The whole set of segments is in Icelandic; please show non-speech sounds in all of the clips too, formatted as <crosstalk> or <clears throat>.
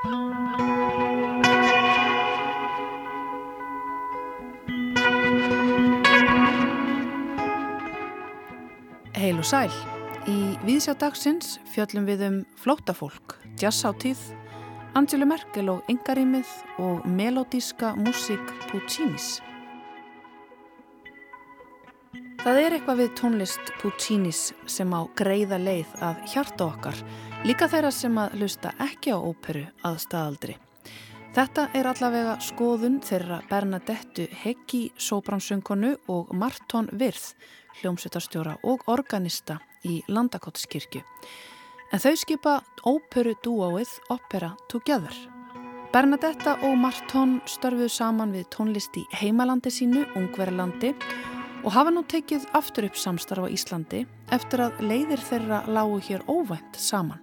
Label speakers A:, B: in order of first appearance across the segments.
A: Heil og sæl. Í viðsjá dagsins fjöllum við um flótafólk, jazzáttíð, Angelu Merkel og yngarímið og melodíska músík Puccinis. Það er eitthvað við tónlist Puccinis sem á greiða leið að hjarta okkar, líka þeirra sem að hlusta ekki á óperu að staðaldri. Þetta er allavega skoðun þeirra Bernadettu Heggi Sóbranssöngkonu og Marton Virð, hljómsveitarstjóra og organista í Landakotskirkju en þau skipa óperu dúóið Opera Together. Bernadetta og Martón störfuð saman við tónlist í heimalandi sínu, Ungverðalandi og hafa nú tekið aftur upp samstarf á Íslandi eftir að leiðir þeirra lágu hér óvænt saman.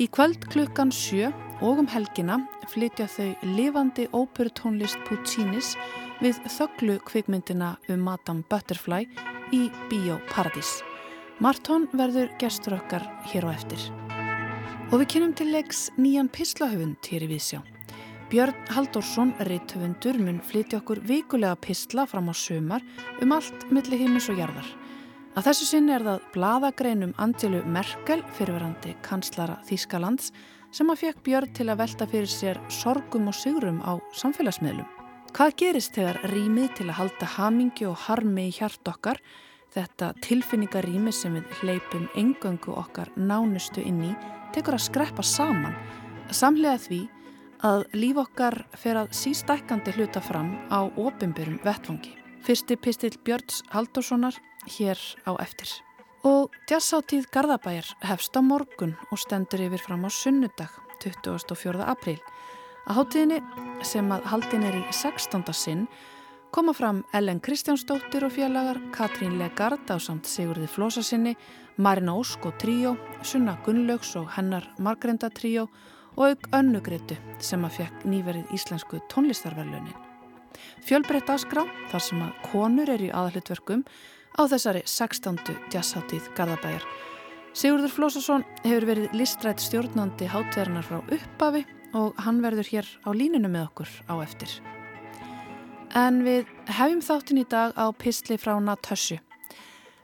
A: Í kvöld klukkan sjö og um helgina flytja þau lifandi óperutónlist Puccinis við þögglu kvikmyndina um Madame Butterfly í Bíó Paradís. Martón verður gestur okkar hér á eftir. Og við kynum til leiks nýjan pislahöfund hér í Vísjá. Björn Halldórsson, reithöfundur, mun flytja okkur vikulega pisla fram á sömar um allt milli himmis og jarðar. Að þessu sinni er það bladagreinum Angelu Merkel, fyrirverandi kanslara Þískalands, sem að fekk Björn til að velta fyrir sér sorgum og sigurum á samfélagsmiðlum. Hvað gerist þegar rýmið til að halda hamingi og harmi í hjart okkar Þetta tilfinningarými sem við hleypum engöngu okkar nánustu inn í tekur að skreppa saman samlega því að líf okkar fer að sístækandi hluta fram á ofinbyrjum vettfangi. Fyrsti pistil Björns Haldurssonar hér á eftir. Og jazzáttíð Garðabæjar hefst á morgun og stendur yfir fram á sunnudag 24. apríl. Að háttíðinni sem að haldin er í 16. sinn koma fram Ellen Kristjánsdóttir og félagar, Katrín Legard á samt Sigurði Flósasinni, Marina Ósk og Tríó, Sunna Gunnlaugs og hennar Margrenda Tríó og auk önnugreitu sem að fekk nýverið íslensku tónlistarverlunin. Fjölbreytt áskrá, þar sem að konur er í aðhlutverkum, á þessari 16. jazzháttíð Garðabæjar. Sigurður Flósason hefur verið listrætt stjórnandi hátverðarnar frá uppafi og hann verður hér á línunu með okkur á eftir. En við hefjum þáttin í dag á pistli frá Natasju.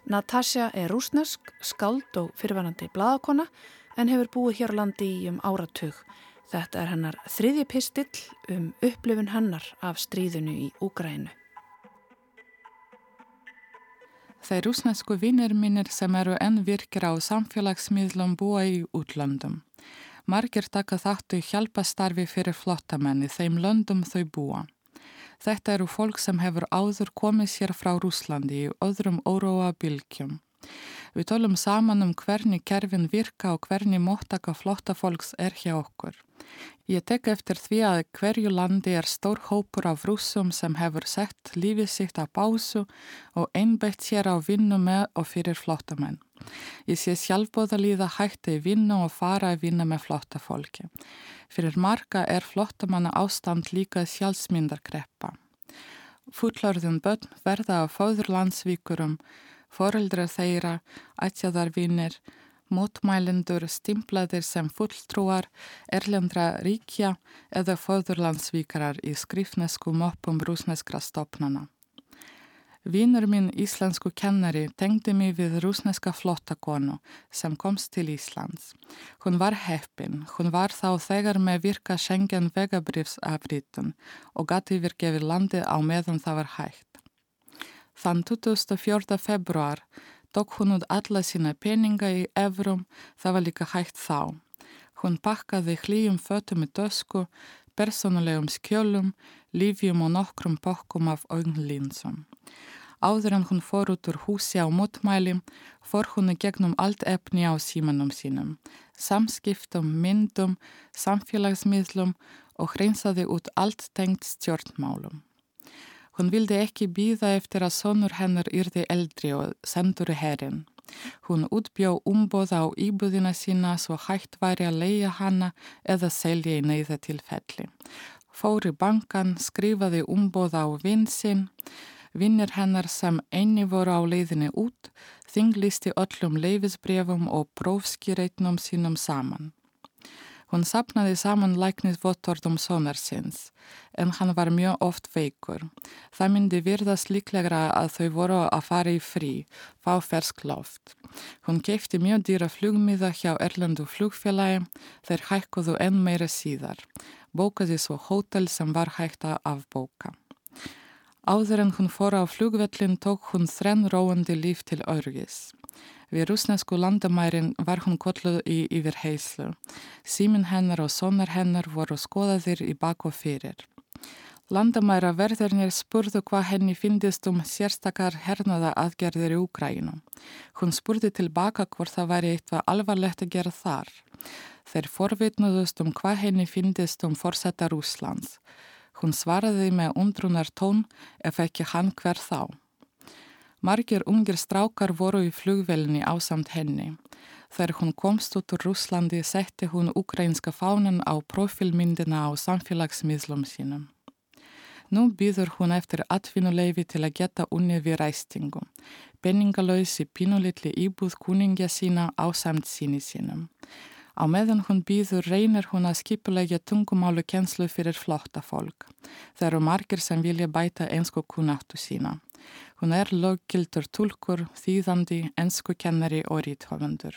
A: Natasja er rúsnesk, skald og fyrirvænandi bladakona en hefur búið hér á landi í um áratug. Þetta er hennar þriðji pistill um upplifun hennar af stríðinu í Úgrænu.
B: Þeir rúsnesku vinnir minnir sem eru enn virkir á samfélagsmiðlum búa í útlandum. Margir taka þáttu hjálpastarfi fyrir flottamenni þeim löndum þau búa. Þetta eru fólk sem hefur áður komið sér frá Rúslandi í öðrum óróa bylgjum. Við tölum saman um hvernig kerfin virka og hvernig móttaka flotta fólks er hjá okkur. Ég tek eftir því að hverju landi er stór hópur af rúsum sem hefur sett lífið sitt að básu og einbætt sér á vinnu með og fyrir flottamenn. Ég sé sjálfbóða líða hætti í vinnu og fara að vinna með flotta fólki. Fyrir marga er flottamanna ástand líka sjálfsmyndarkreppa. Fullorðin börn verða á fóðurlandsvíkurum, foreldrar þeirra, ætjaðarvinir, mótmælendur stimplaðir sem fulltrúar, erlendra ríkja eða fóðurlandsvíkarar í skrifnesku moppum rúsneskra stopnana. Vinnur minn íslensku kennari tengdi mig við rúsneska flottakonu sem komst til Íslands. Hún var heppin, hún var þá þegar með virka Schengen vegabrifsafrítun og gati virkefið landi á meðan það var hægt. Þann 24. februar tók hún út alla sína peninga í evrum, það var líka hægt þá. Hún pakkaði hlýjum fötum í dösku, personulegum skjölum, lífjum og nokkrum pokkum af augnlinsum. Áður en hún fór út úr húsi á mótmæli, fór hún gegnum allt efni á símanum sínum, samskiptum, myndum, samfélagsmiðlum og hreinsaði út allt tengt stjórnmálum. Hún vildi ekki býða eftir að sonur hennar yrði eldri og sendur herrin. Hún útbjó umbóð á íbúðina sína svo hægt væri að leia hana eða selja í neyða til felli. Fóri bankan, skrifaði umbóð á vinsinn, Vinnir hennar sem einni voru á leiðinni út þinglisti öllum leifisbrefum og prófskireitnum sínum saman. Hún sapnaði saman læknisvottortum sonarsins, en hann var mjög oft veikur. Það myndi virðast líklegra að þau voru að fara í frí, fá fersk loft. Hún keipti mjög dýra flugmiða hjá Erlendu flugfélagi, þeir hækkuðu enn meira síðar. Bókaði svo hótel sem var hægt að afbóka. Áður en hún fór á flugvellin tók hún þrenn róandi líf til örgis. Við rúsnesku landamærin var hún kolluð í yfir heislu. Símin hennar og sonar hennar voru skoðaðir í bak og fyrir. Landamæra verðurnir spurðu hvað henni finnist um sérstakar hernaða aðgerðir í Úkrænum. Hún spurði tilbaka hvort það væri eitthvað alvarlegt að gera þar. Þeir forvitnuðust um hvað henni finnist um forsetta Rúslands. Hún svaraði með undrunar tón ef ekki hann hver þá. Margir ungir strákar voru í flugvelni ásamt henni. Þegar hún komst út úr Rúslandi setti hún ukrainska fánan á profilmyndina á samfélagsmiðlum sínum. Nú býður hún eftir atvinnuleifi til að geta unni við ræstingu. Penningalauðs í pínulitli íbúð kuningja sína á samt síni sínum. Á meðan hún býður reynir hún að skipulegja tungumálu kjenslu fyrir flotta fólk. Það eru margir sem vilja bæta einsku kunáttu sína. Hún er löggildur tulkur, þýðandi, ensku kennari og ríthöfundur.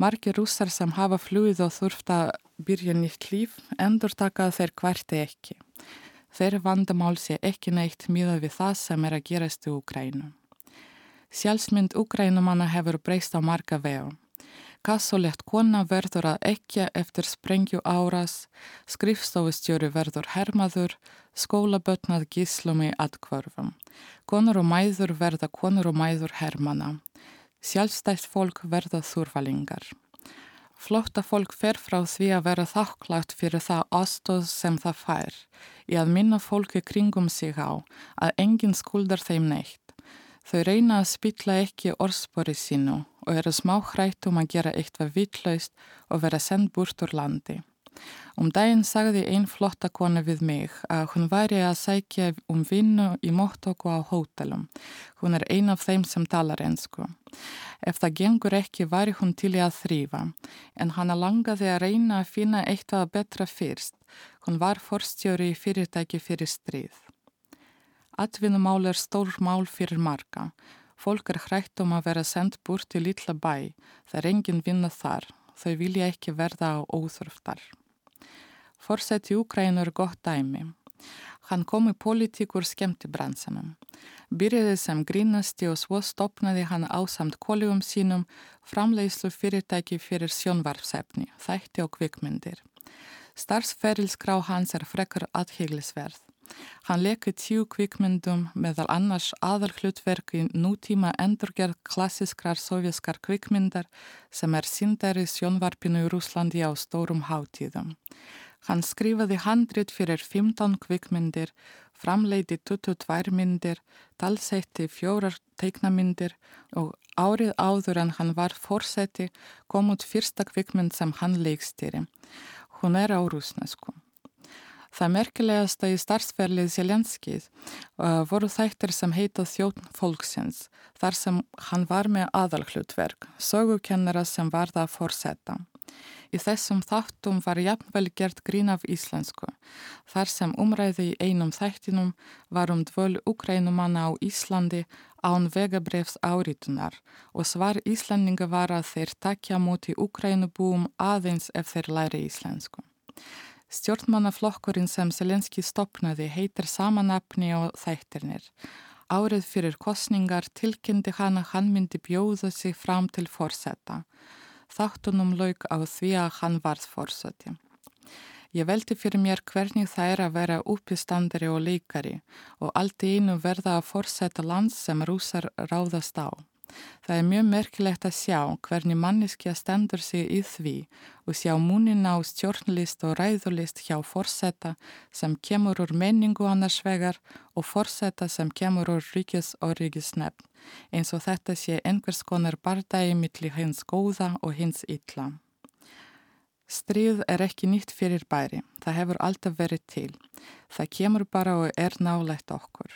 B: Margir rússar sem hafa flúið og þurft að byrja nýtt líf endur takað þeir hverti ekki. Þeir vandamál sé ekki neitt miða við það sem er að gerast í Ukrænu. Sjálfsmynd Ukrænumanna hefur breyst á marga vegu. Kassolegt kona verður að ekki eftir sprengju áras, skrifstofustjóri verður hermaður, skólabötnað gíslumi atkvörfum. Konur og mæður verða konur og mæður hermana. Sjálfstætt fólk verða þurfalingar. Flótta fólk fer frá því að vera þakklátt fyrir það aðstóð sem það fær, í að minna fólki kringum sig á að enginn skuldar þeim neitt. Þau reyna að spilla ekki orðspori sínu og eru smá hrætt um að gera eitthvað vitlaust og vera sendt burt úr landi. Um daginn sagði einn flotta kona við mig að hún væri að sækja um vinnu í móttöku á hótelum. Hún er ein af þeim sem talar ensku. Ef það gengur ekki væri hún til í að þrýfa, en hana langaði að reyna að finna eitthvað betra fyrst. Hún var forstjóri í fyrirtæki fyrir stríð. Atvinnumál er stór mál fyrir marga. Fólk er hrætt um að vera sendt búrt til lilla bæ. Það er engin vinna þar. Þau vilja ekki verða á í Ukrænu er gott dæmi. Hann kom í politíkur skemmti bransanum. Byrjaði sem grínasti og svo stopnaði hann ásamt koljum sínum framleiðslu fyrirtæki fyrir sjónvarpsefni, þætti og kvikmyndir. Starfsferilskrá hans er frekar aðheglisverð. Hann lekið tíu kvikmyndum meðal annars aðal hlutverk í nútíma endurgerð klassiskrar sovjaskar kvikmyndar sem er síndari sjónvarpinu í Rúslandi á stórum hátíðum. Hann skrifaði handrit fyrir 15 kvikmyndir, framleiti 22 myndir, talsetti fjórar teiknamyndir og árið áður en hann var fórseti kom út fyrsta kvikmynd sem hann leikstýri. Hún er á rúsnesku. Það merkilegasta í starfsferlið Sjelenskið uh, voru þættir sem heita þjóttn fólksins, þar sem hann var með aðalhlutverk, sögukennara sem var það að fórsetta. Í þessum þáttum var jafnvel gert grín af íslensku. Þar sem umræði í einum þættinum var um dvöl Ukrænumanna á Íslandi án vegabrefs áritunar og svar Íslandinga var að þeir takja múti Ukrænubúum aðeins ef þeir læri íslensku. Stjórnmannaflokkurinn sem Selenski stopnaði heitir samanapni og þættirnir. Árið fyrir kostningar tilkynnti hann að hann myndi bjóða sig fram til fórsetta. Þáttunum lauk á því að hann varð fórseti. Ég veldi fyrir mér hvernig það er að vera uppistandari og leikari og allt í einu verða að fórseta lands sem rúsar ráðast á. Það er mjög merkilegt að sjá hvernig manneskja stendur sig í því og sjá múnin á stjórnlist og ræðulist hjá forsetta sem kemur úr menningu annars vegar og forsetta sem kemur úr ríkis og ríkisnefn eins og þetta sé einhvers konar bardagi millir hins góða og hins illa. Stríð er ekki nýtt fyrir bæri, það hefur alltaf verið til. Það kemur bara og er nálægt okkur.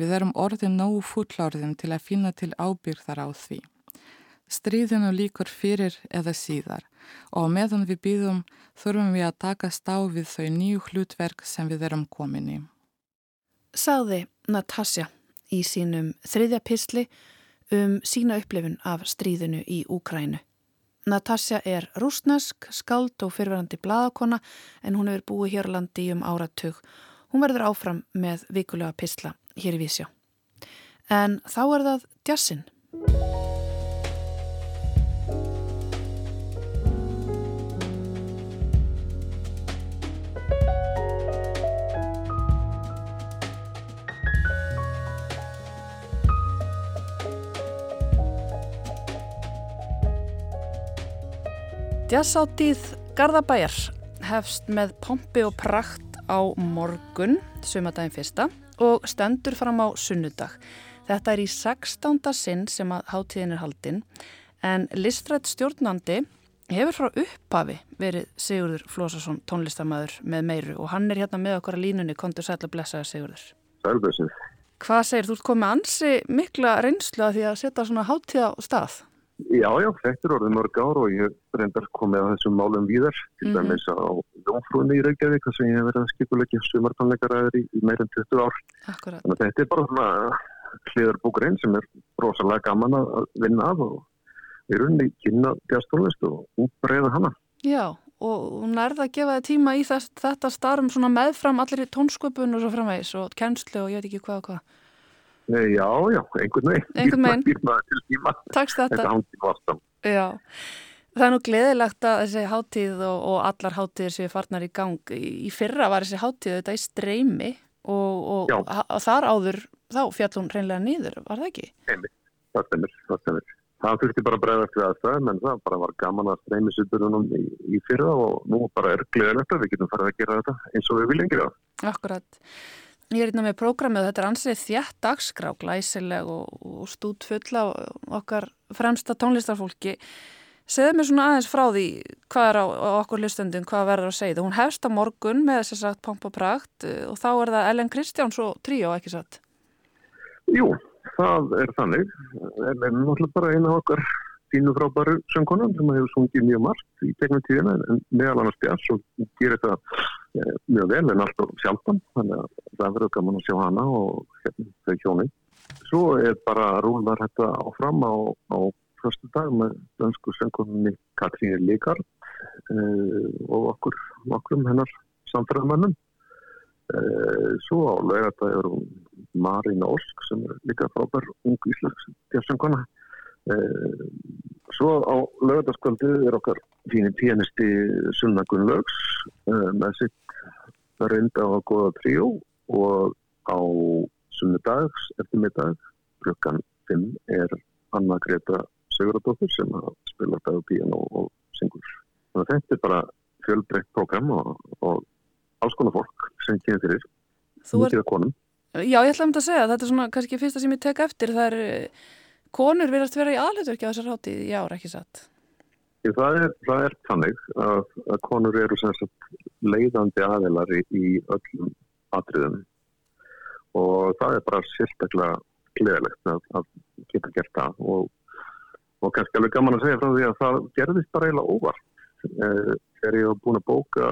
B: Við erum orðin nógu fullorðin til að finna til ábyrðar á því. Stríðinu líkur fyrir eða síðar og meðan við býðum þurfum við að taka stá við þau nýju hlutverk sem við erum komin í.
A: Sáði Natasja í sínum þriðja písli um sína upplifun af stríðinu í Úkrænu. Natasja er rúsnesk, skald og fyrverandi bladakona en hún hefur búið hér landi um áratug. Hún verður áfram með vikulega písla hér í Vísjá. En þá er það djassin. Jazzáttíð Garðabæjar hefst með pompi og prakt á morgun, sumadaginn fyrsta, og stendur fram á sunnudag. Þetta er í 16. sinn sem að hátíðin er haldinn, en listrætt stjórnandi hefur frá upphafi verið Sigurður Flósarsson tónlistamæður með meiru og hann er hérna með okkar að línunni, kontur sæl að blessa Sigurður.
C: Sælbössin.
A: Hvað segir, þú ert komið ansi mikla reynslu að því að setja svona hátíð á stað?
C: Já, já, þetta er orðið mörg ár og ég reyndar komið að þessum málum víðar til mm -hmm. dæmis á Jónfrúinni í Reykjavík sem ég hef verið að skipulegja sumartónleikaræður í, í meirinn 20 ár.
A: Akkurat.
C: Þannig að þetta er bara svona hliðarbúkurinn sem er rosalega gaman að vinna af og við erum í kynna gæstónlist og útbreyða hana.
A: Já, og hún erða að gefa þið tíma í þess, þetta starfum svona meðfram allir í tónsköpun og svo framvegs og kennslu og ég veit ekki hvað og hvað.
C: Já, já, einhvern veginn.
A: Einhvern veginn.
C: Býrmaður til tíma.
A: Takk þetta.
C: Þetta hangið vastam.
A: Já, það er nú gleðilegt að þessi hátíð og, og allar hátíðir séu farnar í gang. Í fyrra var þessi hátíð þetta í streymi og, og, þar áður þá fjall hún reynlega nýður, var það ekki?
C: Einmitt, það stemur, það stemur. Það þurfti bara að bregðast við aðstæðum en það bara var gaman að streymi sýtturunum í, í fyrra og nú bara er gleðilegt að við getum farið að gera þetta eins og við viljum gera.
A: Akkurat. Ég er hérna með prógramið og þetta er ansið þjætt dagskrá, glæsileg og, og stút full af okkar fremsta tónlistarfólki. Segðu mér svona aðeins frá því hvað er á, á okkur listundum, hvað verður að segja það. Hún hefst á morgun með þess að sagt pomp og prakt og þá er það Ellen Kristjáns og tríó, ekki satt?
C: Jú, það er þannig. Ellen er náttúrulega bara eina okkar fínu frábæru söngkonan sem hefur sungið mjög margt í tegnum tíðina en meðal annars bjart og gerir þetta eh, mjög vel en alltaf sjálfan þannig að það verður gaman að sjá hana og hérna þau hjóni. Svo er bara rúlar þetta áfram á, á fyrstu dag með dönsku söngkoninni Katrín Líkard eh, og okkur okkur hennar samfæðamönnum. Eh, svo á lögata er Marín Ósk sem er líka frábær ung íslags söngkona Eh, svo á lögadaskvöldið er okkar fínir pianisti Sunna Gunnlaugs eh, með sitt reynda á að goða tríó og á sunnudags eftir middag klukkan 5 er Anna Greta Sigurðardóttir sem spila dag og piano og syngur. Þetta er bara fjölbreytt program og, og alls konar fólk sem kynir fyrir mjög konum.
A: Já, ég ætla um þetta að segja þetta er svona kannski fyrsta sem ég tek eftir það er konur verðast vera í aðluturki á þessar hátíð í ár, ekki satt?
C: Það er, það er þannig að, að konur eru leiðandi aðeilar í, í öllum atriðum og það er bara sérstaklega gleðilegt að, að geta gert það og, og kannski alveg gaman að segja frá því að það gerðist bara eiginlega óvart. Eh, þegar ég hef búin að bóka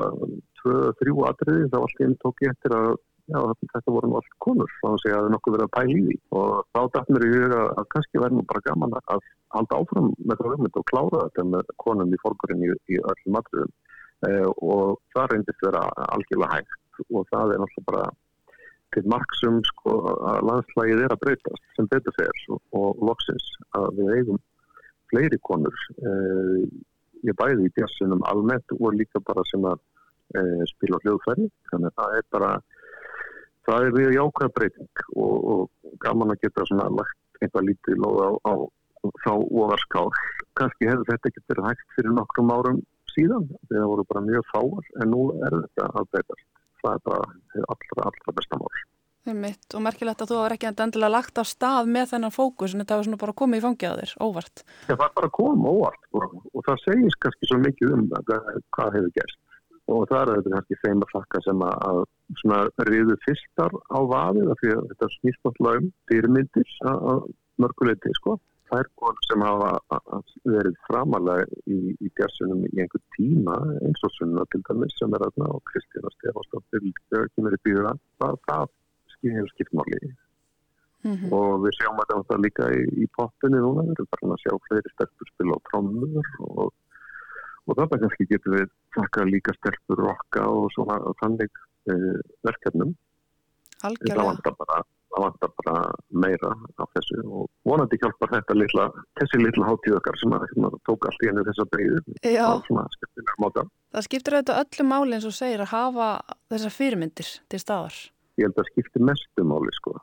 C: tvö, þrjú atriði þá allt einn tók ég eftir að já, þetta voru allt konur þá sé að það er nokkuð verið að pæla í því. Og þá dætt mér í huga að kannski verður bara gaman að halda áfram með það umhund og klára þetta með konum í fólkurinn í, í öllum matriðum eh, og það reyndist vera algjörlega hægt og það er náttúrulega bara til marksum sko að landslægið er að breytast sem betur fer og, og loksins að við eigum fleiri konur eh, ég bæði í djassinum almennt og líka bara sem að eh, spila hljóðferði þannig að það er bara það er við jákvæða breyting og, og gaman að geta svona lagt eitthvað lítið loða á, á þá ofarskál. Kannski hefur þetta ekki verið hægt fyrir nokkrum árum síðan þegar það voru bara mjög fáar en nú er þetta að breytast. Það er bara allra, allra besta mál.
A: Það er mitt og merkilegt að þú hefur ekki endilega lagt á stað með þennan fókus en þetta hefur svona bara komið í þér, óvart.
C: Já, það er bara komið óvart og, og það segist kannski svo mikið um það, hvað hefur gerst og það er þetta kannski þeim að fakka sem að, að riðu fyrstar á vaðið af því að þetta snýst alltaf um fyrirmyndir að mörguleiti sko þær konur sem hafa verið framalega í, í gerðsunum í einhver tíma eins og sunna til dæmis sem er aðna og Kristina Stefansdóttir sem er í bíða það, það skilur skiptmáli mm -hmm. og við sjáum að það líka í, í poppinu núna við erum bara að sjá fleiri sterkur spil á trónur og, og það kannski getur við þakka líka sterkur rocka og svona þannig uh, verkefnum.
A: Algjörlega.
C: Það vantar bara það vantar bara meira af þessu og vonandi hjálpar þetta litla, þessi litla hátíðakar sem að, að tók allt í henni þessa breyðu
A: Það skiptir auðvitað öllu máli eins og segir að hafa þessa fyrirmyndir til staðar.
C: Ég held að skiptir mestu máli sko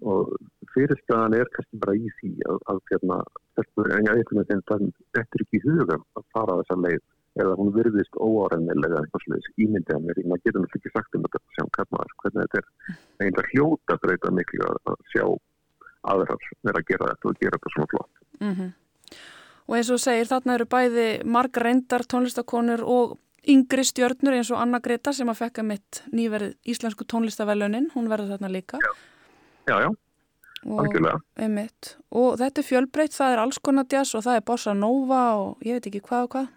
C: og fyrirstaðan er kannski bara í því að, að hérna, þetta er ekki í huga að fara þessa leið eða hún virðist óárennilega eitthvað sluðis ímyndið að mér, maður getur náttúrulega ekki sagt um þetta sem kannmaður, hvernig þetta er einnig að hljóta breyta miklu að sjá aðrar vera að gera þetta og gera þetta svona flott.
A: Mm -hmm. Og eins og segir þarna eru bæði marg reyndar tónlistakonur og yngri stjörnur eins og Anna Greta sem að fekka mitt nýverð íslensku tónlistavellunin, hún verður þarna líka.
C: Já, já, já. algjörlega.
A: Og þetta er fjölbreytt, það er alls konar jazz og það er bossa nova og ég veit ekki hvað og hvað.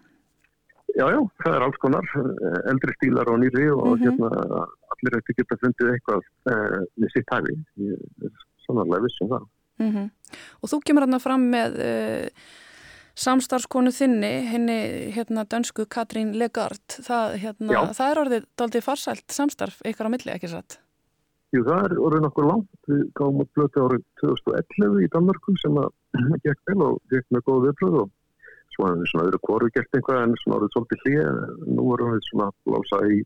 C: Já, já, það er alls konar, eh, eldri stílar og nýri og mm -hmm. hérna allir eftir geta fundið eitthvað uh, með sitt hæfi, er sannarlega vissum það.
A: Mm -hmm. Og þú kemur hérna fram með uh, samstarfskonu þinni, henni hérna dönsku Katrín Legard, það, hérna, það er orðið doldið farsælt samstarf ykkar á milli, ekki satt?
C: Jú, það er orðið nokkur langt, við gáum að blöta árið 2011 í Danmarku sem að <clears throat> gekk vel og gekk með góð viðbröð og svo hefum við svona öðru kóru gert einhvað en svona orðið svolítið hlýja nú erum við svona lása í,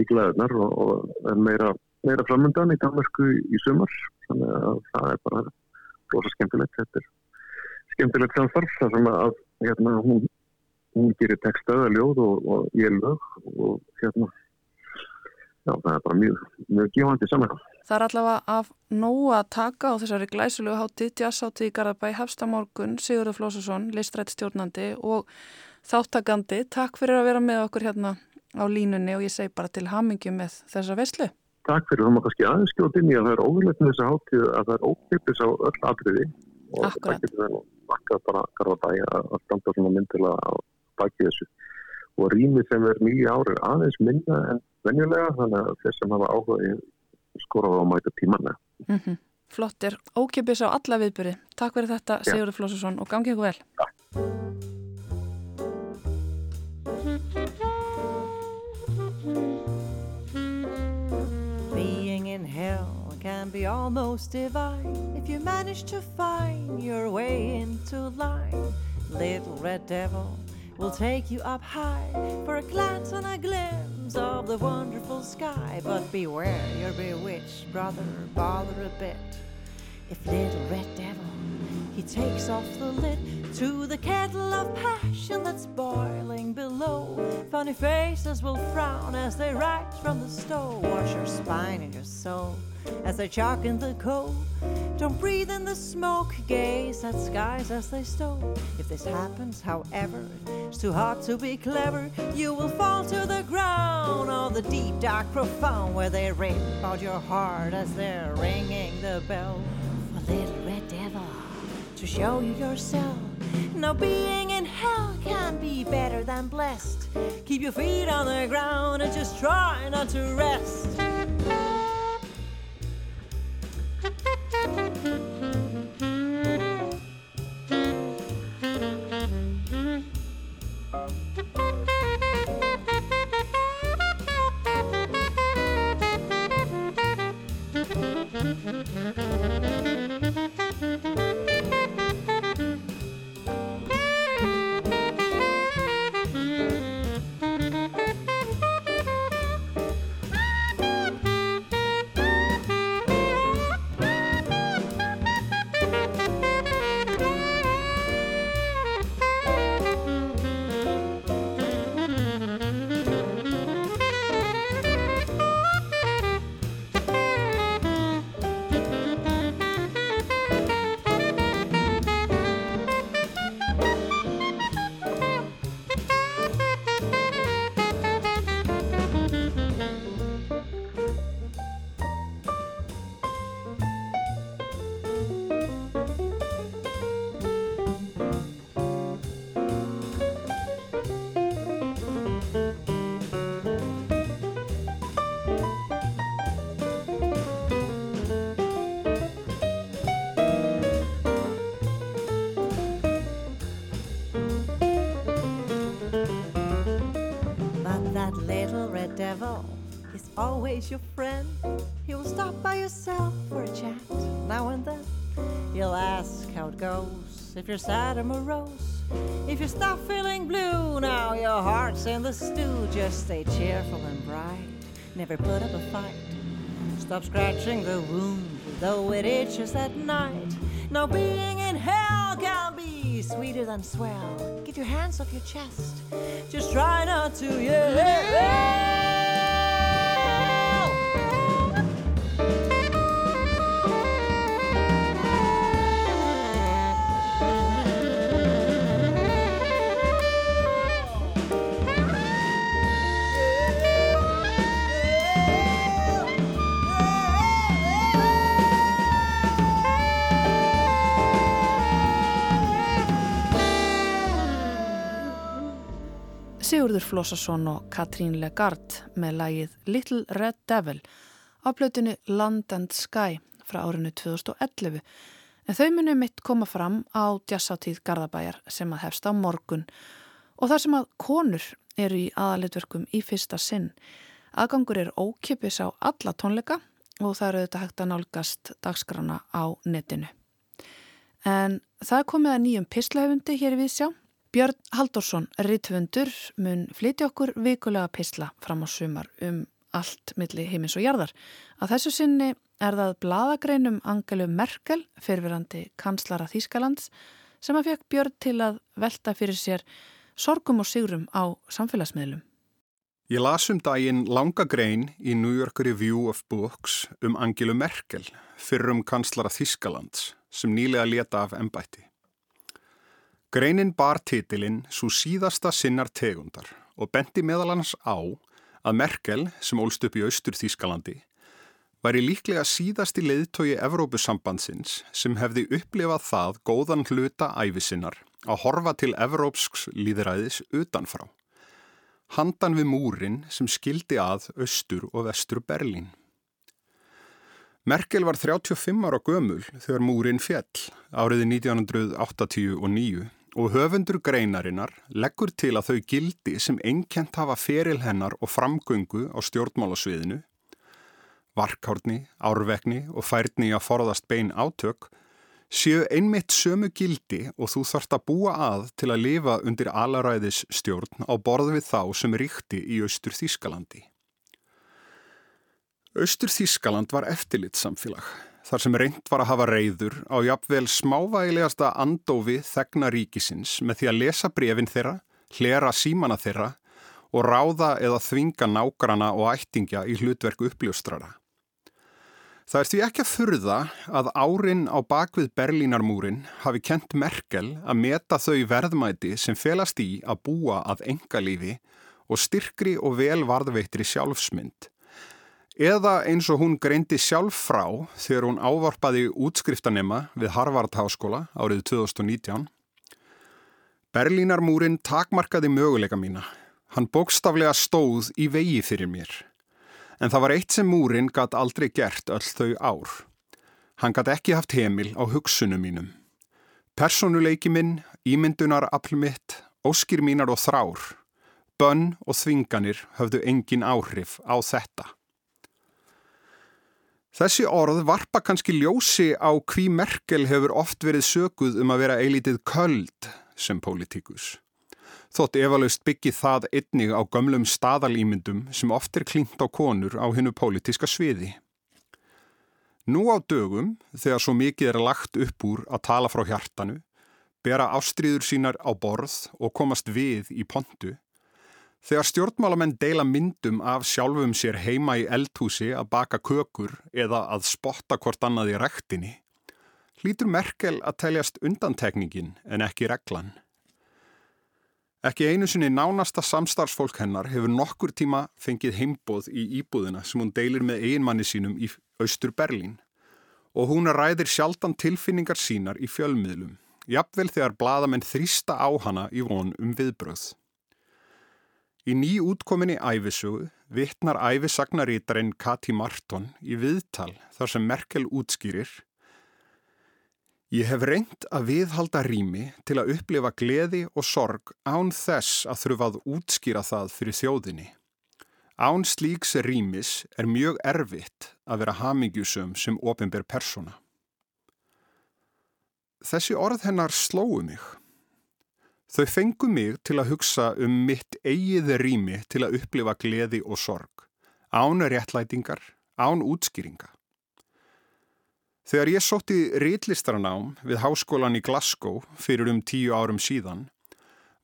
C: í glæðunar og, og meira, meira framöndan í Danmarku í sumar. Þannig að það er bara rosa skemmtilegt. Þetta er skemmtilegt samstarf þar sem að hérna, hún, hún gerir textaða ljóð og, og ég lög og hérna já það er bara mjög, mjög gífandi saman
A: Það er allavega af nógu að taka á þessari glæsulegu hátíð, jazzhátíð í Garðabæ, Hafstamorgun, Sigurður Flósusson, listrætt stjórnandi og þáttakandi. Takk fyrir að vera með okkur hérna á línunni og ég segi bara til hamingi með þessa veslu.
C: Takk fyrir, þú má kannski aðeins skjóta inn í að það er óverlegt með þessa hátíð að það er ókipis á öll atriði og
A: Akkurat.
C: það getur verið makka bara Garðabæ að standa svona myndilega baki þessu og rýmið sem er nýja ári aðeins minna en venjulega þannig að þeir sem hafa áhuga skoraða á mæta tímanna.
A: Mm -hmm. Flottir, ókipis á alla viðbyrði. Takk fyrir þetta Sigurður Flósusson og gangi ykkur vel. Ja.
D: Being in hell can be almost divine if you manage to find your way into line. Little red devil will take you up high for a glance and a glimpse of the wonderful sky. But beware, you're bewitched, brother, bother a bit. If little red devil, he takes off the lid to the kettle of passion that's boiling below. Funny faces will frown as they rise from the stove. Wash your spine and your soul as they chalk in the coal. Don't breathe in the smoke, gaze at skies as they stow. If this happens, however, it's too hot to be clever. You will fall to the ground, or the deep, dark, profound, where they rip out your heart as they're ringing the bell. For little red devil, to show you yourself. No being in hell can be better than blessed. Keep your feet on the ground and just try not to rest. Mm-hmm. <laughs> <laughs> always your friend. He will stop by yourself for a chat now and then. He'll ask how it goes, if you're sad or morose. If you stop feeling blue, now your heart's in the stew. Just stay cheerful and bright, never put up a fight. Stop scratching the wound, though it itches at night. Now being in hell can be sweeter than swell. Get your hands off your chest, just try not to yell.
A: Flossarsson og Katrín Legard með lagið Little Red Devil á blötinu Land and Sky frá árinu 2011 en þau muni mitt koma fram á jazzáttíð Garðabæjar sem að hefst á morgun og þar sem að konur eru í aðalitverkum í fyrsta sinn. Aðgangur er ókipis á alla tónleika og það eru þetta hægt að nálgast dagskrana á netinu. En það komið að nýjum pislahöfundi hér í Vísjá Björn Haldorsson, rittvöndur, mun flytja okkur vikulega pisla fram á sumar um allt milli heimins og jarðar. Að þessu sinni er það bladagreinum Angelu Merkel, fyrfirandi kanslara Þýskalands, sem að fekk Björn til að velta fyrir sér sorgum og sigrum á samfélagsmiðlum.
E: Ég las um daginn langa grein í New York Review of Books um Angelu Merkel, fyrrum kanslara Þýskalands, sem nýlega leta af ennbætti. Greinin bar titilinn svo síðasta sinnar tegundar og bendi meðalans á að Merkel, sem ólst upp í austur Þýskalandi, væri líklega síðasti leiðtogi Evrópusambandsins sem hefði upplifað það góðan hluta æfisinnar að horfa til evrópsks líðræðis utanfrá. Handan við múrin sem skildi að austur og vestur Berlín. Merkel var 35 ára gömul þegar múrin fjell áriði 1989 og höfundur greinarinnar leggur til að þau gildi sem einkent hafa feril hennar og framgöngu á stjórnmálasviðinu, varkárni, árvekni og færni að forðast bein átök, séu einmitt sömu gildi og þú þarft að búa að til að lifa undir alaræðis stjórn á borð við þá sem ríkti í Östur Þískalandi. Östur Þískaland var eftirlitt samfélag þar sem reynd var að hafa reyður á jafnvel smávægilegasta andófi þegna ríkisins með því að lesa brefin þeirra, hlera símana þeirra og ráða eða þvinga nágrana og ættingja í hlutverku uppljóstrara. Það er því ekki að furða að árin á bakvið Berlínarmúrin hafi kent Merkel að meta þau verðmæti sem felast í að búa að engalífi og styrkri og velvarðveittri sjálfsmynd Eða eins og hún greindi sjálf frá þegar hún ávarpaði útskriftanema við Harvard Háskóla árið 2019. Berlínarmúrin takmarkaði möguleika mína. Hann bókstaflega stóð í vegi fyrir mér. En það var eitt sem múrin gatt aldrei gert öll þau ár. Hann gatt ekki haft heimil á hugsunum mínum. Personuleiki minn, ímyndunar aflmitt, óskir mínar og þrár, bönn og þvinganir höfðu engin áhrif á þetta. Þessi orð varpa kannski ljósi á hví Merkel hefur oft verið sökuð um að vera eilítið köld sem pólitíkus. Þótt efalaust byggi það einnig á gömlum staðalýmyndum sem oft er klínt á konur á hennu pólitíska sviði. Nú á dögum, þegar svo mikið er lagt upp úr að tala frá hjartanu, bera ástriður sínar á borð og komast við í pontu, Þegar stjórnmálamenn deila myndum af sjálfum sér heima í eldhúsi að baka kökur eða að spotta hvort annað í rektinni, hlýtur Merkel að teljast undantekningin en ekki reglan. Ekki einu sinni nánasta samstarfsfólk hennar hefur nokkur tíma fengið heimboð í íbúðina sem hún deilir með einmanni sínum í austur Berlín og hún ræðir sjaldan tilfinningar sínar í fjölmiðlum, jafnvel þegar bladamenn þrýsta á hana í von um viðbröð. Í ný útkominni æfisugu vittnar æfisagnarítarinn Kati Marton í viðtal þar sem Merkel útskýrir Ég hef reynd að viðhalda rými til að upplifa gleði og sorg án þess að þurfa að útskýra það fyrir þjóðinni. Án slíks rýmis er mjög erfitt að vera hamingjusum sem ofinber persóna. Þessi orð hennar slóu mig. Þau fengu mig til að hugsa um mitt eigið rými til að upplifa gleði og sorg, án réttlætingar, án útskýringa. Þegar ég sótti rítlistaranám við háskólan í Glasgow fyrir um tíu árum síðan,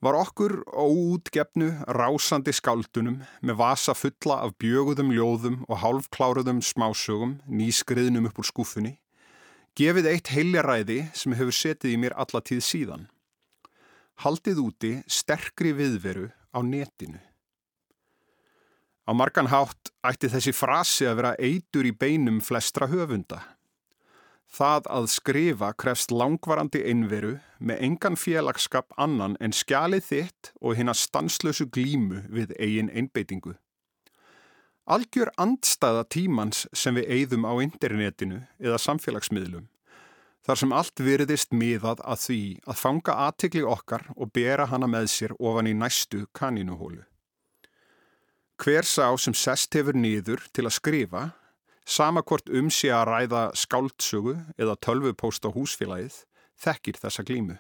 E: var okkur óútgefnu rásandi skáldunum með vasa fulla af bjöguðum ljóðum og hálfkláruðum smásögum nýskriðnum upp úr skúfunni, gefið eitt heiljaræði sem hefur setið í mér alla tíð síðan. Haldið úti sterkri viðveru á netinu. Á margan hátt ætti þessi frasi að vera eitur í beinum flestra höfunda. Það að skrifa krefst langvarandi einveru með engan félagskap annan en skjalið þitt og hinn að stanslösu glímu við eigin einbeitingu. Algjör andstæða tímans sem við eigðum á internetinu eða samfélagsmiðlum, þar sem allt virðist miðað að því að fanga aðtikli okkar og bera hana með sér ofan í næstu kaninuhólu. Hver sá sem sest hefur niður til að skrifa Sama hvort um sé að ræða skáldsögu eða tölvupóst á húsfélagið þekkir þessa glímu.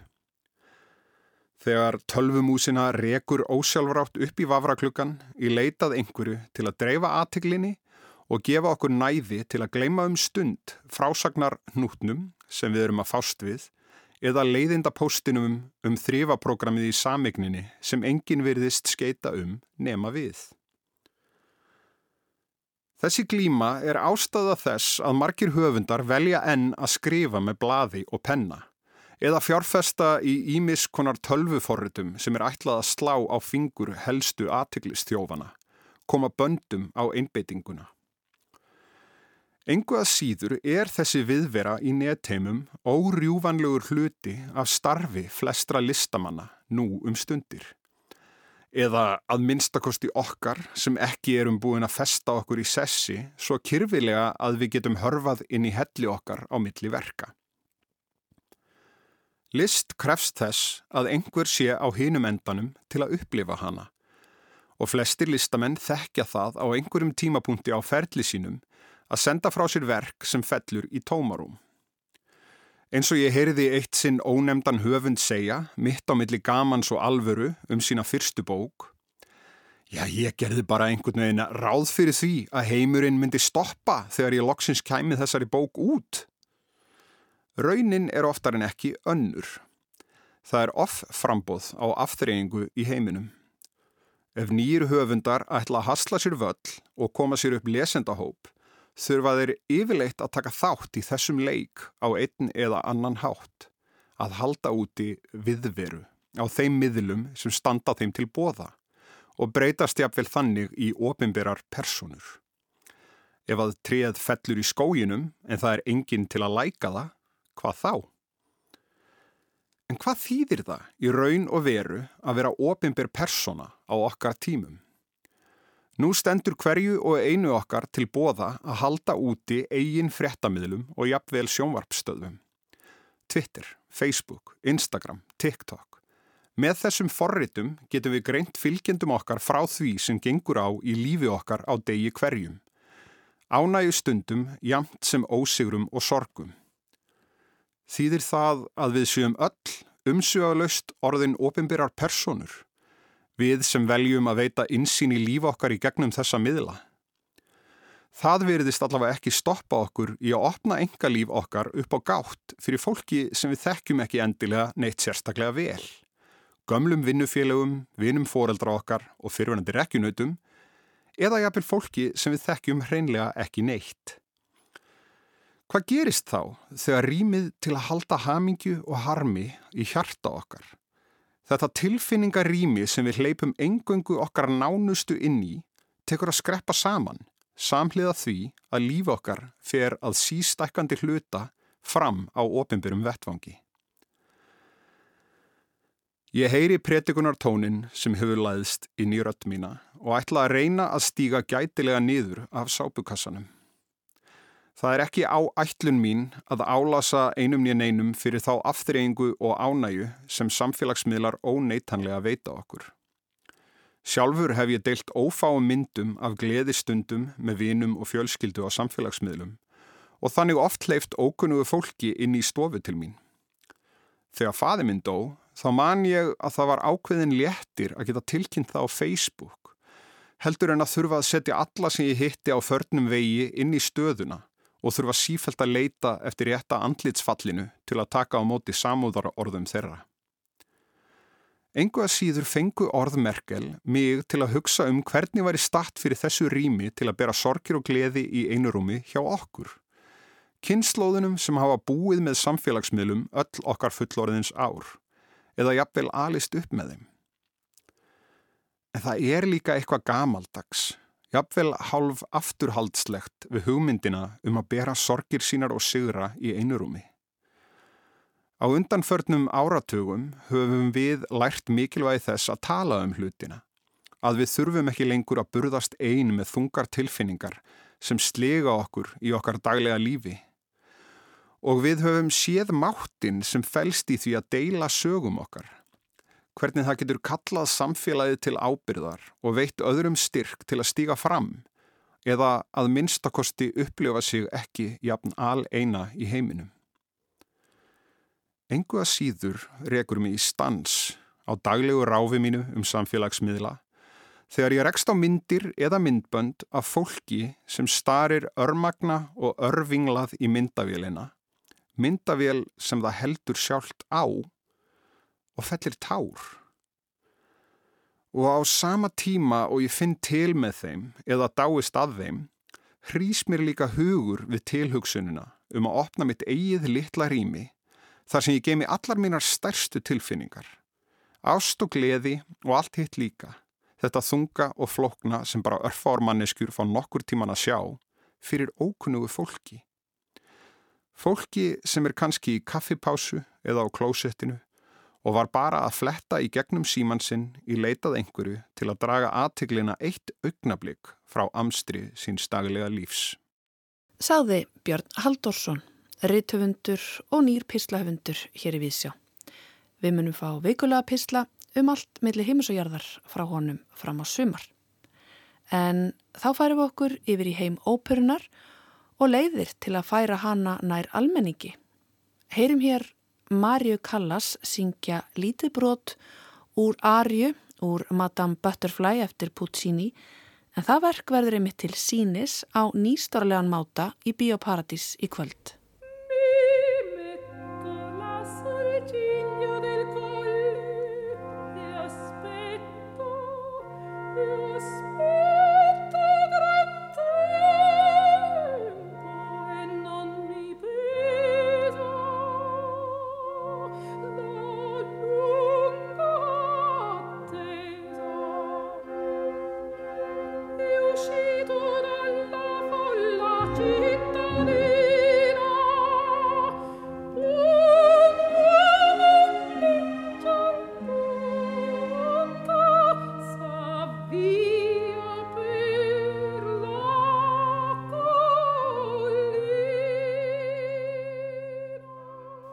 E: Þegar tölvumúsina rekur ósjálfrátt upp í vafraklukkan í leitað einhverju til að dreifa aðtiklinni og gefa okkur næði til að gleima um stund frásagnar hnútnum sem við erum að fást við eða leiðinda póstinum um þrýfaprogrammið í samigninni sem engin virðist skeita um nema við. Þessi glíma er ástæða þess að margir höfundar velja enn að skrifa með blaði og penna eða fjárfesta í ímis konar tölvuforritum sem er ætlað að slá á fingur helstu aðtiklistjófana, koma böndum á einbeitinguna. Engu að síður er þessi viðvera í netheimum órjúvanlegur hluti af starfi flestra listamanna nú um stundir eða að minnstakosti okkar sem ekki erum búin að festa okkur í sessi svo kyrfilega að við getum hörfað inn í helli okkar á milli verka. List krefst þess að einhver sé á hinum endanum til að upplifa hana og flestir listamenn þekkja það á einhverjum tímapunkti á ferli sínum að senda frá sér verk sem fellur í tómarum. Eins og ég heyriði eitt sinn ónemdan höfund segja, mitt á milli gamans og alvöru um sína fyrstu bók. Já, ég gerði bara einhvern veginn ráð fyrir því að heimurinn myndi stoppa þegar ég loksins kæmi þessari bók út. Raunin er oftar en ekki önnur. Það er off frambóð á aftreyingu í heiminum. Ef nýjir höfundar ætla að hasla sér völl og koma sér upp lesendahóp, þurfa þeir yfirleitt að taka þátt í þessum leik á einn eða annan hátt, að halda úti viðveru á þeim miðlum sem standa þeim til bóða og breytast jafnvel þannig í ofinberar personur. Ef að treð fellur í skóginum en það er enginn til að læka það, hvað þá? En hvað þýðir það í raun og veru að vera ofinber persona á okkar tímum? Nú stendur hverju og einu okkar til bóða að halda úti eigin fréttamiðlum og jafnvel sjónvarpstöðum. Twitter, Facebook, Instagram, TikTok. Með þessum forritum getum við greint fylgjendum okkar frá því sem gengur á í lífi okkar á degi hverjum. Ánægu stundum, jamt sem ósigrum og sorgum. Þýðir það að við séum öll umsjöðalöst orðin ofinbyrar personur við sem veljum að veita insýn í líf okkar í gegnum þessa miðla. Það veriðist allavega ekki stoppa okkur í að opna enga líf okkar upp á gátt fyrir fólki sem við þekkjum ekki endilega neitt sérstaklega vel. Gömlum vinnufélögum, vinnum foreldra okkar og fyrirvænandi rekkjunautum eða jafnvel fólki sem við þekkjum hreinlega ekki neitt. Hvað gerist þá þegar rýmið til að halda hamingju og harmi í hjarta okkar? Þetta tilfinningarými sem við hleypum engöngu okkar nánustu inn í tekur að skreppa saman, samhliða því að líf okkar fer að sístækandi hluta fram á ofinbyrjum vettvangi. Ég heyri pretikunartónin sem hefur læðst inn í rött mína og ætla að reyna að stíga gætilega niður af sápukassanum. Það er ekki á ætlun mín að álasa einum nýjan einum fyrir þá aftreyingu og ánægu sem samfélagsmiðlar óneitanlega veita okkur. Sjálfur hef ég deilt ófáum myndum af gleðistundum með vinum og fjölskyldu á samfélagsmiðlum og þannig oft leift ókunnugu fólki inn í stofu til mín. Þegar faði minn dó, þá man ég að það var ákveðin léttir að geta tilkynnt það á Facebook, heldur en að þurfa að setja alla sem ég hitti á förnum vegi inn í stöðuna og þurfa sífælt að leita eftir rétta andlitsfallinu til að taka á móti samúðara orðum þeirra. Engu að síður fengu orðmerkel mig til að hugsa um hvernig væri statt fyrir þessu rými til að bera sorgir og gleði í einurúmi hjá okkur. Kynnslóðunum sem hafa búið með samfélagsmiðlum öll okkar fullorðins ár eða jafnvel alist upp með þeim. En það er líka eitthvað gamaldags jafnvel hálf afturhaldslegt við hugmyndina um að bera sorgir sínar og sigra í einurúmi. Á undanförnum áratugum höfum við lært mikilvægi þess að tala um hlutina, að við þurfum ekki lengur að burðast ein með þungar tilfinningar sem slega okkur í okkar daglega lífi. Og við höfum séð máttinn sem fælst í því að deila sögum okkar hvernig það getur kallað samfélagið til ábyrðar og veitt öðrum styrk til að stíga fram eða að minnstakosti upplifa sig ekki jafn al eina í heiminum. Engu að síður rekur mér í stans á daglegu ráfi mínu um samfélagsmiðla þegar ég rekst á myndir eða myndbönd af fólki sem starir örmagna og örvinglað í myndavélina, myndavél sem það heldur sjálft á og fellir tár. Og á sama tíma og ég finn til með þeim eða dáist að þeim, hrýs mér líka hugur við tilhugsununa um að opna mitt eigið litla rými þar sem ég gemi allar mínar stærstu tilfinningar. Ást og gleði og allt hitt líka. Þetta þunga og flokna sem bara örfármanneskjur fá nokkur tíman að sjá fyrir ókunnugu fólki. Fólki sem er kannski í kaffipásu eða á klósettinu og var bara að fletta í gegnum símansinn í leitað einhverju til að draga aðtiklina eitt augnablík frá amstri síns daglega lífs.
A: Saði Björn Haldorsson, rithöfundur og nýr pislahöfundur hér í Vísjá. Við munum fá veikulega pisla um allt millir heimis og jarðar frá honum fram á sumar. En þá færum við okkur yfir í heim óperunar og leiðir til að færa hana nær almenningi. Heyrim hér Marju Callas syngja lítið brot úr Arju, úr Madame Butterfly eftir Puccini en það verk verður einmitt til sínis á nýstarlegan máta í Bíóparadís í kvöld.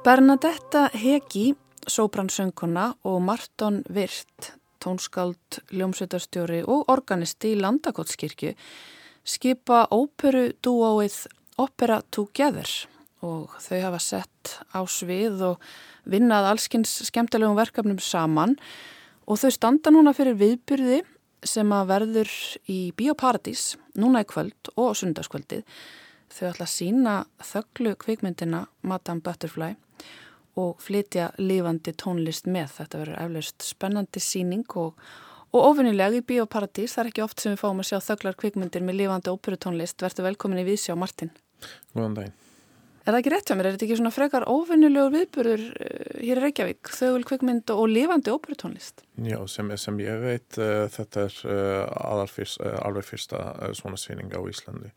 A: Bernadetta Hegi, sóbransönguna og Marton Virt, tónskáld, ljómsveitarstjóri og organisti í Landakotskirkju skipa óperu dúóið Opera Together. Og þau hafa sett á svið og vinnað allskins skemmtilegum verkefnum saman. Og þau standa núna fyrir viðbyrði sem að verður í Bíóparadís núna í kvöld og sundarskvöldið. Þau ætla að sína þögglu kvikmyndina Madame Butterfly og flytja lífandi tónlist með. Þetta verður eflaust spennandi síning og, og ofinilega í Bíóparadís. Það er ekki oft sem við fáum að sjá þögglar kvikmyndir með lífandi óperutónlist. Verður velkomin í Vísjá, Martin.
F: Góðan daginn.
A: Er það ekki rétt hjá mér? Er þetta ekki svona frekar ofinilegur viðburður eh, hér í Reykjavík? Þögul kvikmynd og lífandi óperutónlist?
F: Já, sem, sem ég veit uh, þetta er uh, fyrst, uh, alveg fyrsta svona síning á Íslandi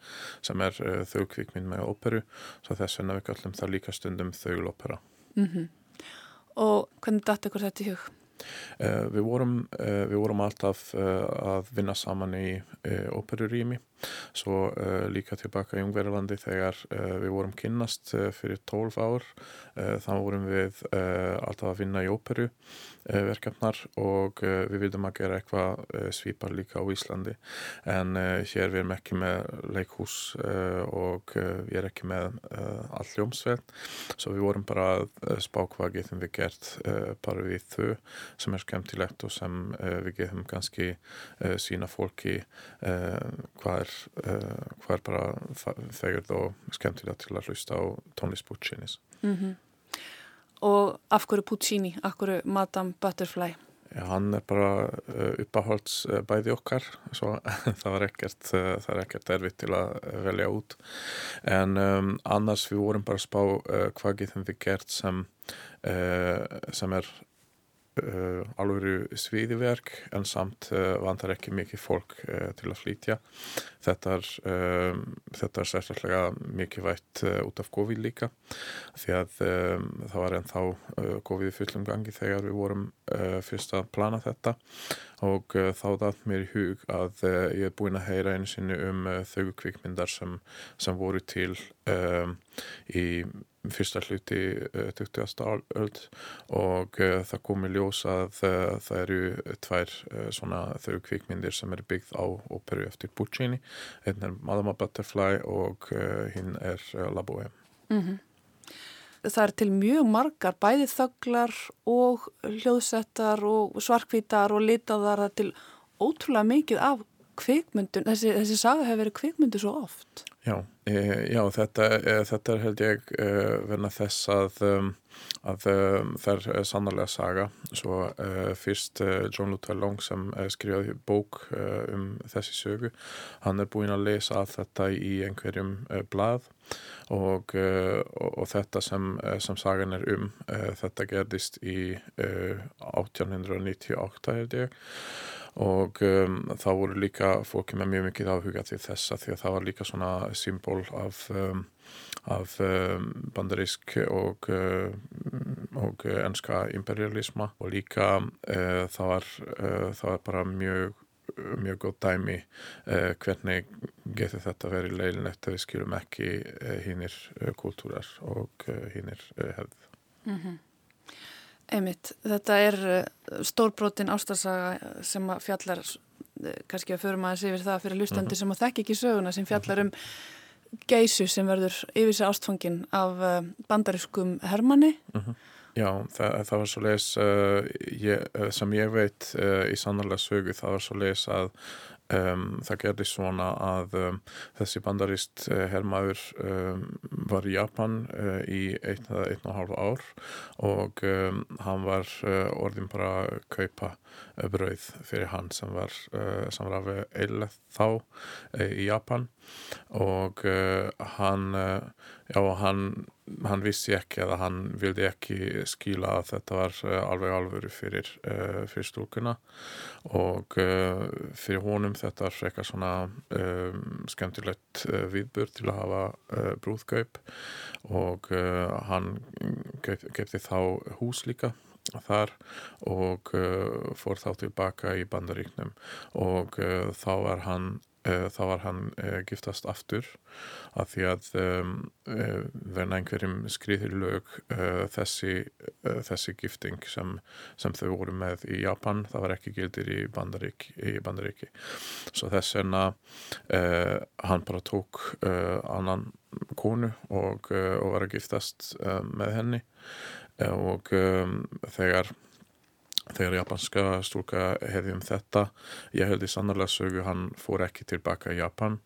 F: sem er þögul kvikmynd með óperu. Svo þess vegna við kallum það líka stundum þögul ópera.
A: Mm -hmm. Og hvernig datt ykkur þetta í hug?
F: Við, vorum, við vorum alltaf að vinna saman í óperurými svo líka tilbaka í Ungverðarlandi þegar við vorum kynnast fyrir 12 ár. Þá vorum við alltaf að vinna í óperu verkefnar og við vildum að gera eitthvað svipar líka á Íslandi. En hér við erum ekki með leikhús og við erum ekki með alljómsveld svo við vorum bara að spá hvað getum við gert bara við þau sem er skemmtilegt og sem við getum kannski sína fólki hvað er, hvað er bara þegar og skemmtilegt til að hlusta á tónlist Puccinis.
A: Mm -hmm. Og af hverju Puccini? Af hverju Madame Butterfly?
F: Já, hann er bara uppáhalds bæði okkar, svo <laughs> það var ekkert, það er ekkert erfitt til að velja út. En um, annars við vorum bara að spá hvað getum við gert sem, sem er Uh, alveg sviðiverk en samt uh, vantar ekki mikið fólk uh, til að flytja. Þetta er, um, þetta er sérstaklega mikið vært út af COVID líka því að um, það var ennþá COVID fullum gangi þegar við vorum fyrst að plana þetta. Og þá dætt mér í hug að ég er búin að heyra einu sinni um þau kvikmyndar sem, sem voru til um, í fyrsta hluti 20. öld og uh, það komi ljós að uh, það eru tvær svona þau kvikmyndir sem er byggð á óperu eftir Puccini einn er Madama Butterfly og hinn er La Bohème mm -hmm.
A: Það er til mjög margar bæði þögglar og hljóðsettar og svarkvítar og litaðar til ótrúlega mikið af kvikmyndun, þessi, þessi saga hefur verið kvikmyndu svo oft.
F: Já, e, já þetta, e, þetta er held ég e, verna þess að, um, að um, það er sannarlega saga. Svo e, fyrst e, John Luther Long sem e, skrifaði bók um þessi sögu, hann er búinn að lesa að þetta í einhverjum blað og, og, og þetta sem, sem sagan er um, þetta gerðist í 1898 held ég og um, þá voru líka fólki með mjög mikið áhuga til þessa því að það var líka svona symbol af, um, af um, bandarísk og, og enska imperialisma og líka uh, það, var, uh, það var bara mjög mjög góð dæmi uh, hvernig getur þetta verið leilnett að við skilum ekki hinnir kultúrar og hinnir hefð mm -hmm.
A: Einmitt, þetta er eh, stórbrotin ástarsaga sem fjallar, eh, kannski að förum aðeins yfir það fyrir lustandi uh mhm. -huh. sem að þekk ekki söguna sem fjallar um geysu sem verður yfir sig ástfangin af eh, bandariskum Hermanni. Uh mhm. -huh.
F: Já, það, það var svo leis uh, sem ég veit í sannarlega sögu, það var svo leis að Um, það gerði svona að um, þessi bandarist uh, herrmaður um, var í Japan uh, í einn eða einn og halv ár og hann var uh, orðin bara að kaupa brauð fyrir hann sem var, sem var af eilað þá í Japan og hann, já, hann hann vissi ekki að hann vildi ekki skila að þetta var uh, alveg alvöru fyrir, uh, fyrir stúkuna og uh, fyrir honum þetta var frekar svona um, skemmtilegt viðbur til að hafa brúðgaup og hann kefti þá hús líka þar og fór þá tilbaka í bandaríknum og þá var hann Eh, þá var hann eh, giftast aftur af því að um, verna einhverjum skriðir lög þessi, þessi gifting sem, sem þau voru með í Japan, það var ekki gildir í Bandaríki, í Bandaríki. svo þess vegna uh, hann bara tók uh, annan konu og, uh, og var að giftast með henni og um, þegar þegar japanska stúlka hefði um þetta ég held í sannarlega sögu hann fór ekki tilbaka í Japan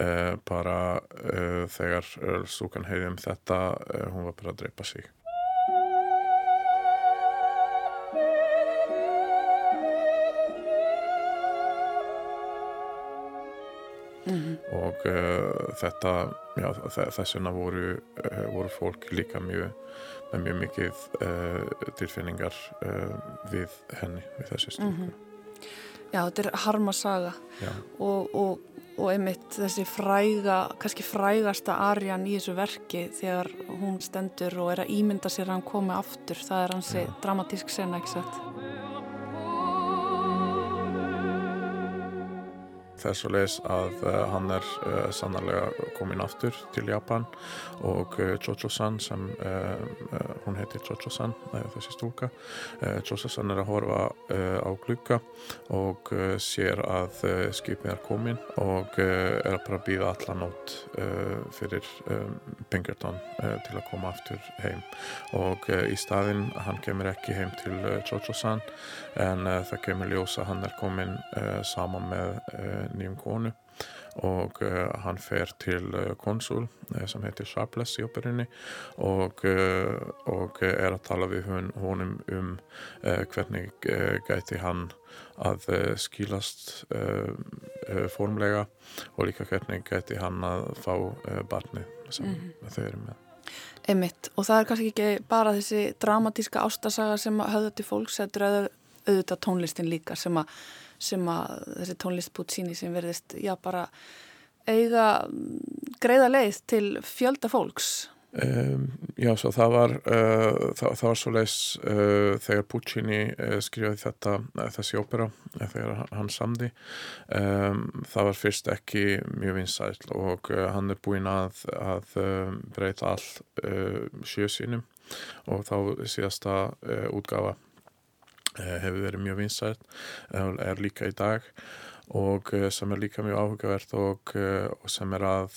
F: uh, bara uh, þegar stúlkan hefði um þetta uh, hún var bara að dreipa sig Mm -hmm. og uh, þetta já, þess vegna voru, uh, voru fólk líka mjög með mjög mikið uh, tilfinningar við henni, við þessi stúku mm -hmm.
A: Já, þetta er harmasaga og, og, og einmitt þessi fræga kannski frægasta arjan í þessu verki þegar hún stendur og er að ímynda sér að hann komi aftur, það er hansi dramatísk sena, ekki satt
F: það er svo leiðis að uh, hann er uh, sannarlega komin aftur til Japan og Jojo-san sem hún heitir Jojo-san þessi stúlka Jojo-san er að horfa á glukka og sér að skipið er komin og er að bara býða allan átt fyrir Pinkerton til að koma aftur heim. Og í staðin hann kemur ekki heim til Jojo-san en það kemur ljósa hann er komin saman með nýjum konu og uh, hann fer til uh, konsul uh, sem heitir Sharpless í operunni og, og er að tala við honum um hvernig gæti hann að skilast formlega og líka hvernig gæti hann að fá barnið sem mm -hmm. þau eru með.
A: Einmitt og það er kannski ekki bara þessi dramatíska ástasaga sem höfðu til fólks, þetta er auðvitað tónlistin líka sem að sem að þessi tónlist Puccini sem verðist, já bara eiga greiða leið til fjölda fólks.
F: Um, Já, svo það var uh, það, það var svo leiðs uh, þegar Puccini uh, skrifaði þetta þessi ópera, þegar hann samdi. Um, það var fyrst ekki mjög vinsæl og hann er búinn að, að breyta all sjösynum og þá síðasta útgafa Eh, hefur verið mjög vinsært, er líka í dag og eh, sem er líka mjög áhugavert og, eh, og sem er að,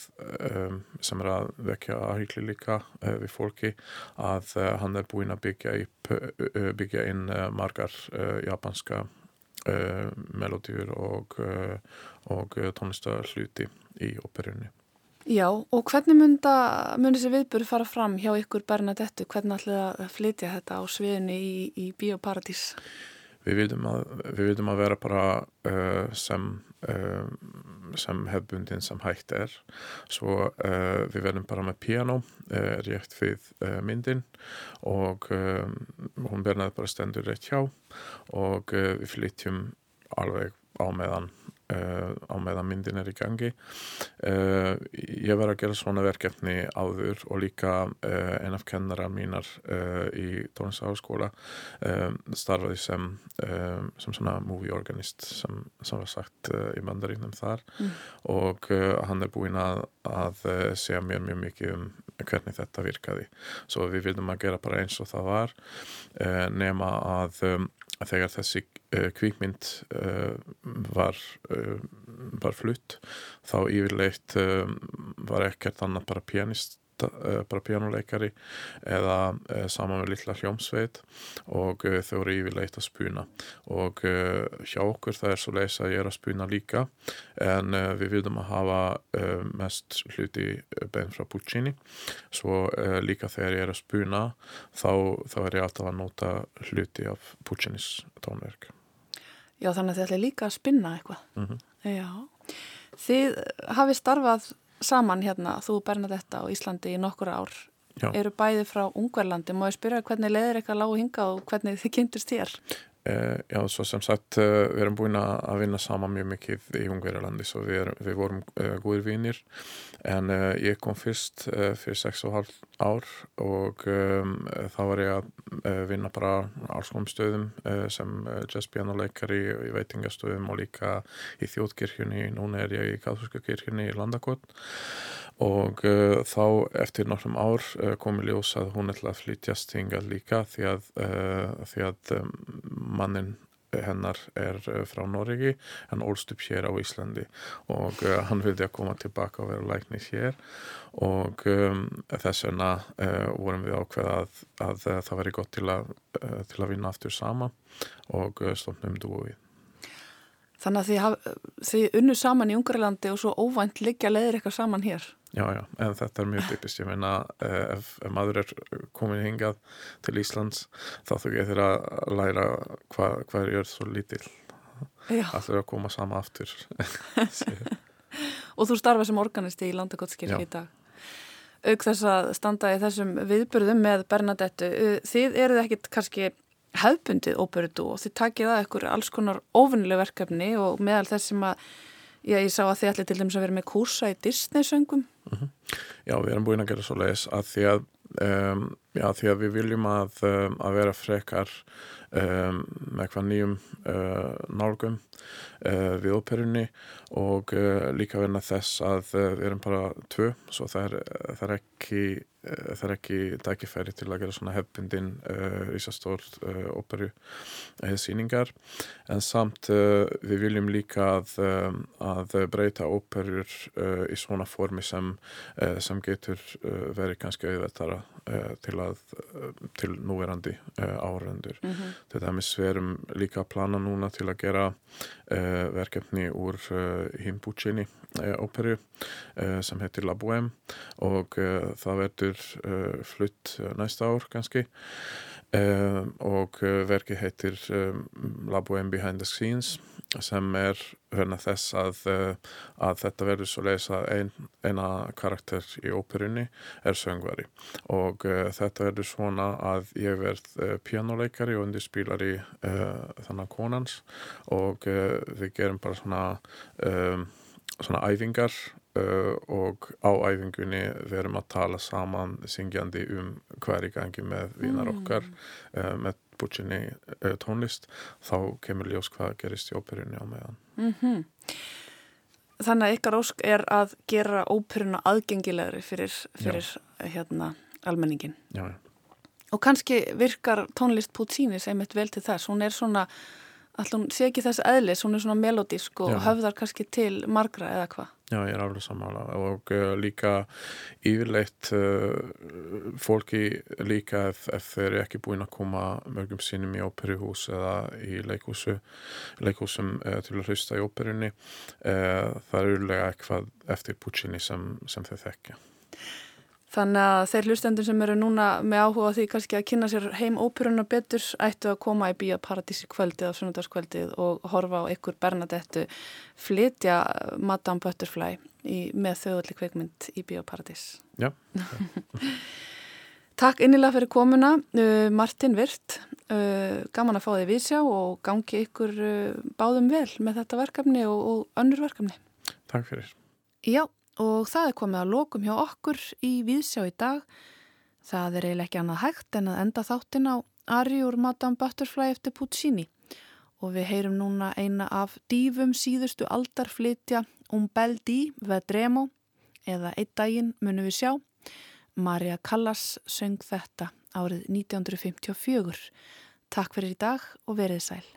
F: sem er að vekja aðhyggli líka við fólki að hann er búinn að byggja, upp, byggja inn margar japanska melodýr og, og tónlistar hluti í operunni.
A: Já, og hvernig myndi þessi viðbúri fara fram hjá ykkur Bernadettu? Hvernig ætlaði að flytja þetta á sviðinu í, í Bíóparadís?
F: Við vildum að, við að vera bara uh, sem, uh, sem hefbundin sem hægt er. Svo uh, við verðum bara með piano rétt við myndin og hún Bernadett bara stendur rétt hjá og við flytjum alveg á meðan Uh, á meðan myndin er í gangi uh, ég var að gera svona verkefni áður og líka uh, en af kennara mínar í tónlistaháskóla starfaði sem sem svona movie organist sem, sem var sagt í mandarínum þar mm. og hann er búinn að, að segja mér mjög mikið um hvernig þetta virkaði. Svo við vildum að gera bara eins og það var nema að um, þegar þessi uh, kvíkmynd uh, var, var flutt þá yfirleitt var ekkert annað bara pianist Eh, bara pianoleikari eða eh, saman með lilla hljómsveit og eh, þau eru yfirleitt að spuna. Og hjá okkur það er svo leiðis að ég er að spuna líka en við viljum að hafa mest hluti bein frá Puccini. Svo líka þegar ég er að spuna þá, þá er ég alltaf að nota hluti af Puccinis tónverk.
A: Já þannig að þið ætla líka að spinna eitthvað.
F: Mm -hmm.
A: Já. Þið hafið starfað saman hérna, þú Bernadetta á Íslandi í nokkur ár Já. eru bæði frá Ungverlandi, má ég spyrja hvernig leðir eitthvað lág hinga og hvernig þið kynntust þér?
F: Uh, já, svo sem sagt, uh, við erum búin að vinna saman mjög mikið í Ungverjalandi svo við, er, við vorum uh, góðir vinnir en ég kom fyrst fyrir 6,5 ár og um, þá var ég að vinna bara alls konar stöðum sem jazzpianoleikari í veitingastöðum og líka í þjóðkirkjunni, núna er ég í katholska kirkjunni í Landakot. Og uh, þá eftir nokkrum ár uh, komi ljós að hún ætla að flytjast hingað líka því að, uh, því að um, mannin hennar er frá Noregi. Hann ólst upp hér á Íslandi og hann vildi að koma tilbaka og vera lækni hér. Og um, þess vegna vorum við ákveða að, að það veri gott til að, til að vinna aftur sama og stofnum dúið
A: Þannig að þið, þið unnu saman í Ungarlandi og svo óvænt liggja leðir eitthvað saman hér.
F: Já, já, en þetta er mjög typist. Ég meina, eh, ef, ef maður er komin hingað til Íslands, þá þú getur að læra hvað hva er jörð svo lítill. Það þurfa að koma sama aftur. <laughs>
A: og þú starfa sem organisti í Landagóttskirk í dag. Auk þess að standa í þessum viðbyrðum með Bernadettu, þið eruð ekkit kannski hefbundið óperudú og þið takið að ykkur alls konar ofunlega verkefni og meðal þess sem að já, ég sá að þið allir til dæmis að vera með kursa í Disney-söngum
F: mm -hmm. Já, við erum búin að gera svo leiðis að því að um, Já, því að við viljum að, um, að vera frekar um, með hvað nýjum uh, nálgum uh, við óperunni og uh, líka verna þess að uh, við erum bara tvö, svo það er, það er ekki uh, það er ekki dækifæri til að gera svona hefbundin uh, rísastór óperu síningar en samt við viljum líka að, um, að breyta óperur í svona formi sem, sem getur verið kannski auðvettara til, að, til núverandi áhörundur. Mm -hmm. Þetta er með sverum líka að plana núna til að gera verkefni úr hinn Puccini óperu sem heitir La Bohème og það verður flutt næsta ár kannski og verkið heitir La Bohème Behind the Scenes sem er hérna þess að, að þetta verður svo leiðis að ein, eina karakter í óperunni er söngvari og uh, þetta verður svona að ég verð uh, pianoleikari og undir spílari uh, þannig konans og við gerum bara svona um, svona æfingar og á æfingunni verum að tala saman syngjandi um hverju gangi með vinar okkar mm. með bútsinni uh, tónlist þá kemur ljós hvað gerist í óperunni á meðan mm -hmm.
A: Þannig að ykkar ósk er að gera óperuna aðgengilegri fyrir, fyrir hérna, almenningin
F: Já, já
A: Og kannski virkar tónlist Puccini sem eitt vel til þess, hún er svona Alltaf hún sé ekki þess eðlis, hún er svona melodísk og Já. höfðar kannski til margra eða hvað?
F: Já, ég er alveg samála og uh, líka yfirleitt uh, fólki líka ef, ef þeir eru ekki búin að koma mörgum sínum í óperuhús eða í leikúsu, leikúsum uh, til að hlusta í óperunni það er úrlega eitthvað eftir Puccini sem, sem þeir þekkja.
A: Þannig að þeir hlustendur sem eru núna með áhuga því kannski að kynna sér heim óperuna betur ættu að koma í Bíaparadísi kvöldið á sunnundarskvöldið og horfa á ykkur Bernadettu flytja Madame Butterfly í, með þauðalli kveikmynd í Bíaparadís.
F: Já. <laughs>
A: Takk innilega fyrir komuna, uh, Martin Virt. Uh, gaman að fá þig viðsjá og gangi ykkur uh, báðum vel með þetta verkefni og, og önnur verkefni.
F: Takk fyrir.
A: Já. Og það er komið að lokum hjá okkur í Víðsjá í dag. Það er eiginlega ekki annað hægt en að enda þáttin á Ari úr Madame Butterfly eftir Puccini. Og við heyrum núna eina af dífum síðustu aldarflitja Um Beldi Vedremo eða Eitt daginn munum við sjá. Marja Callas söng þetta árið 1954. Takk fyrir í dag og verið sæl.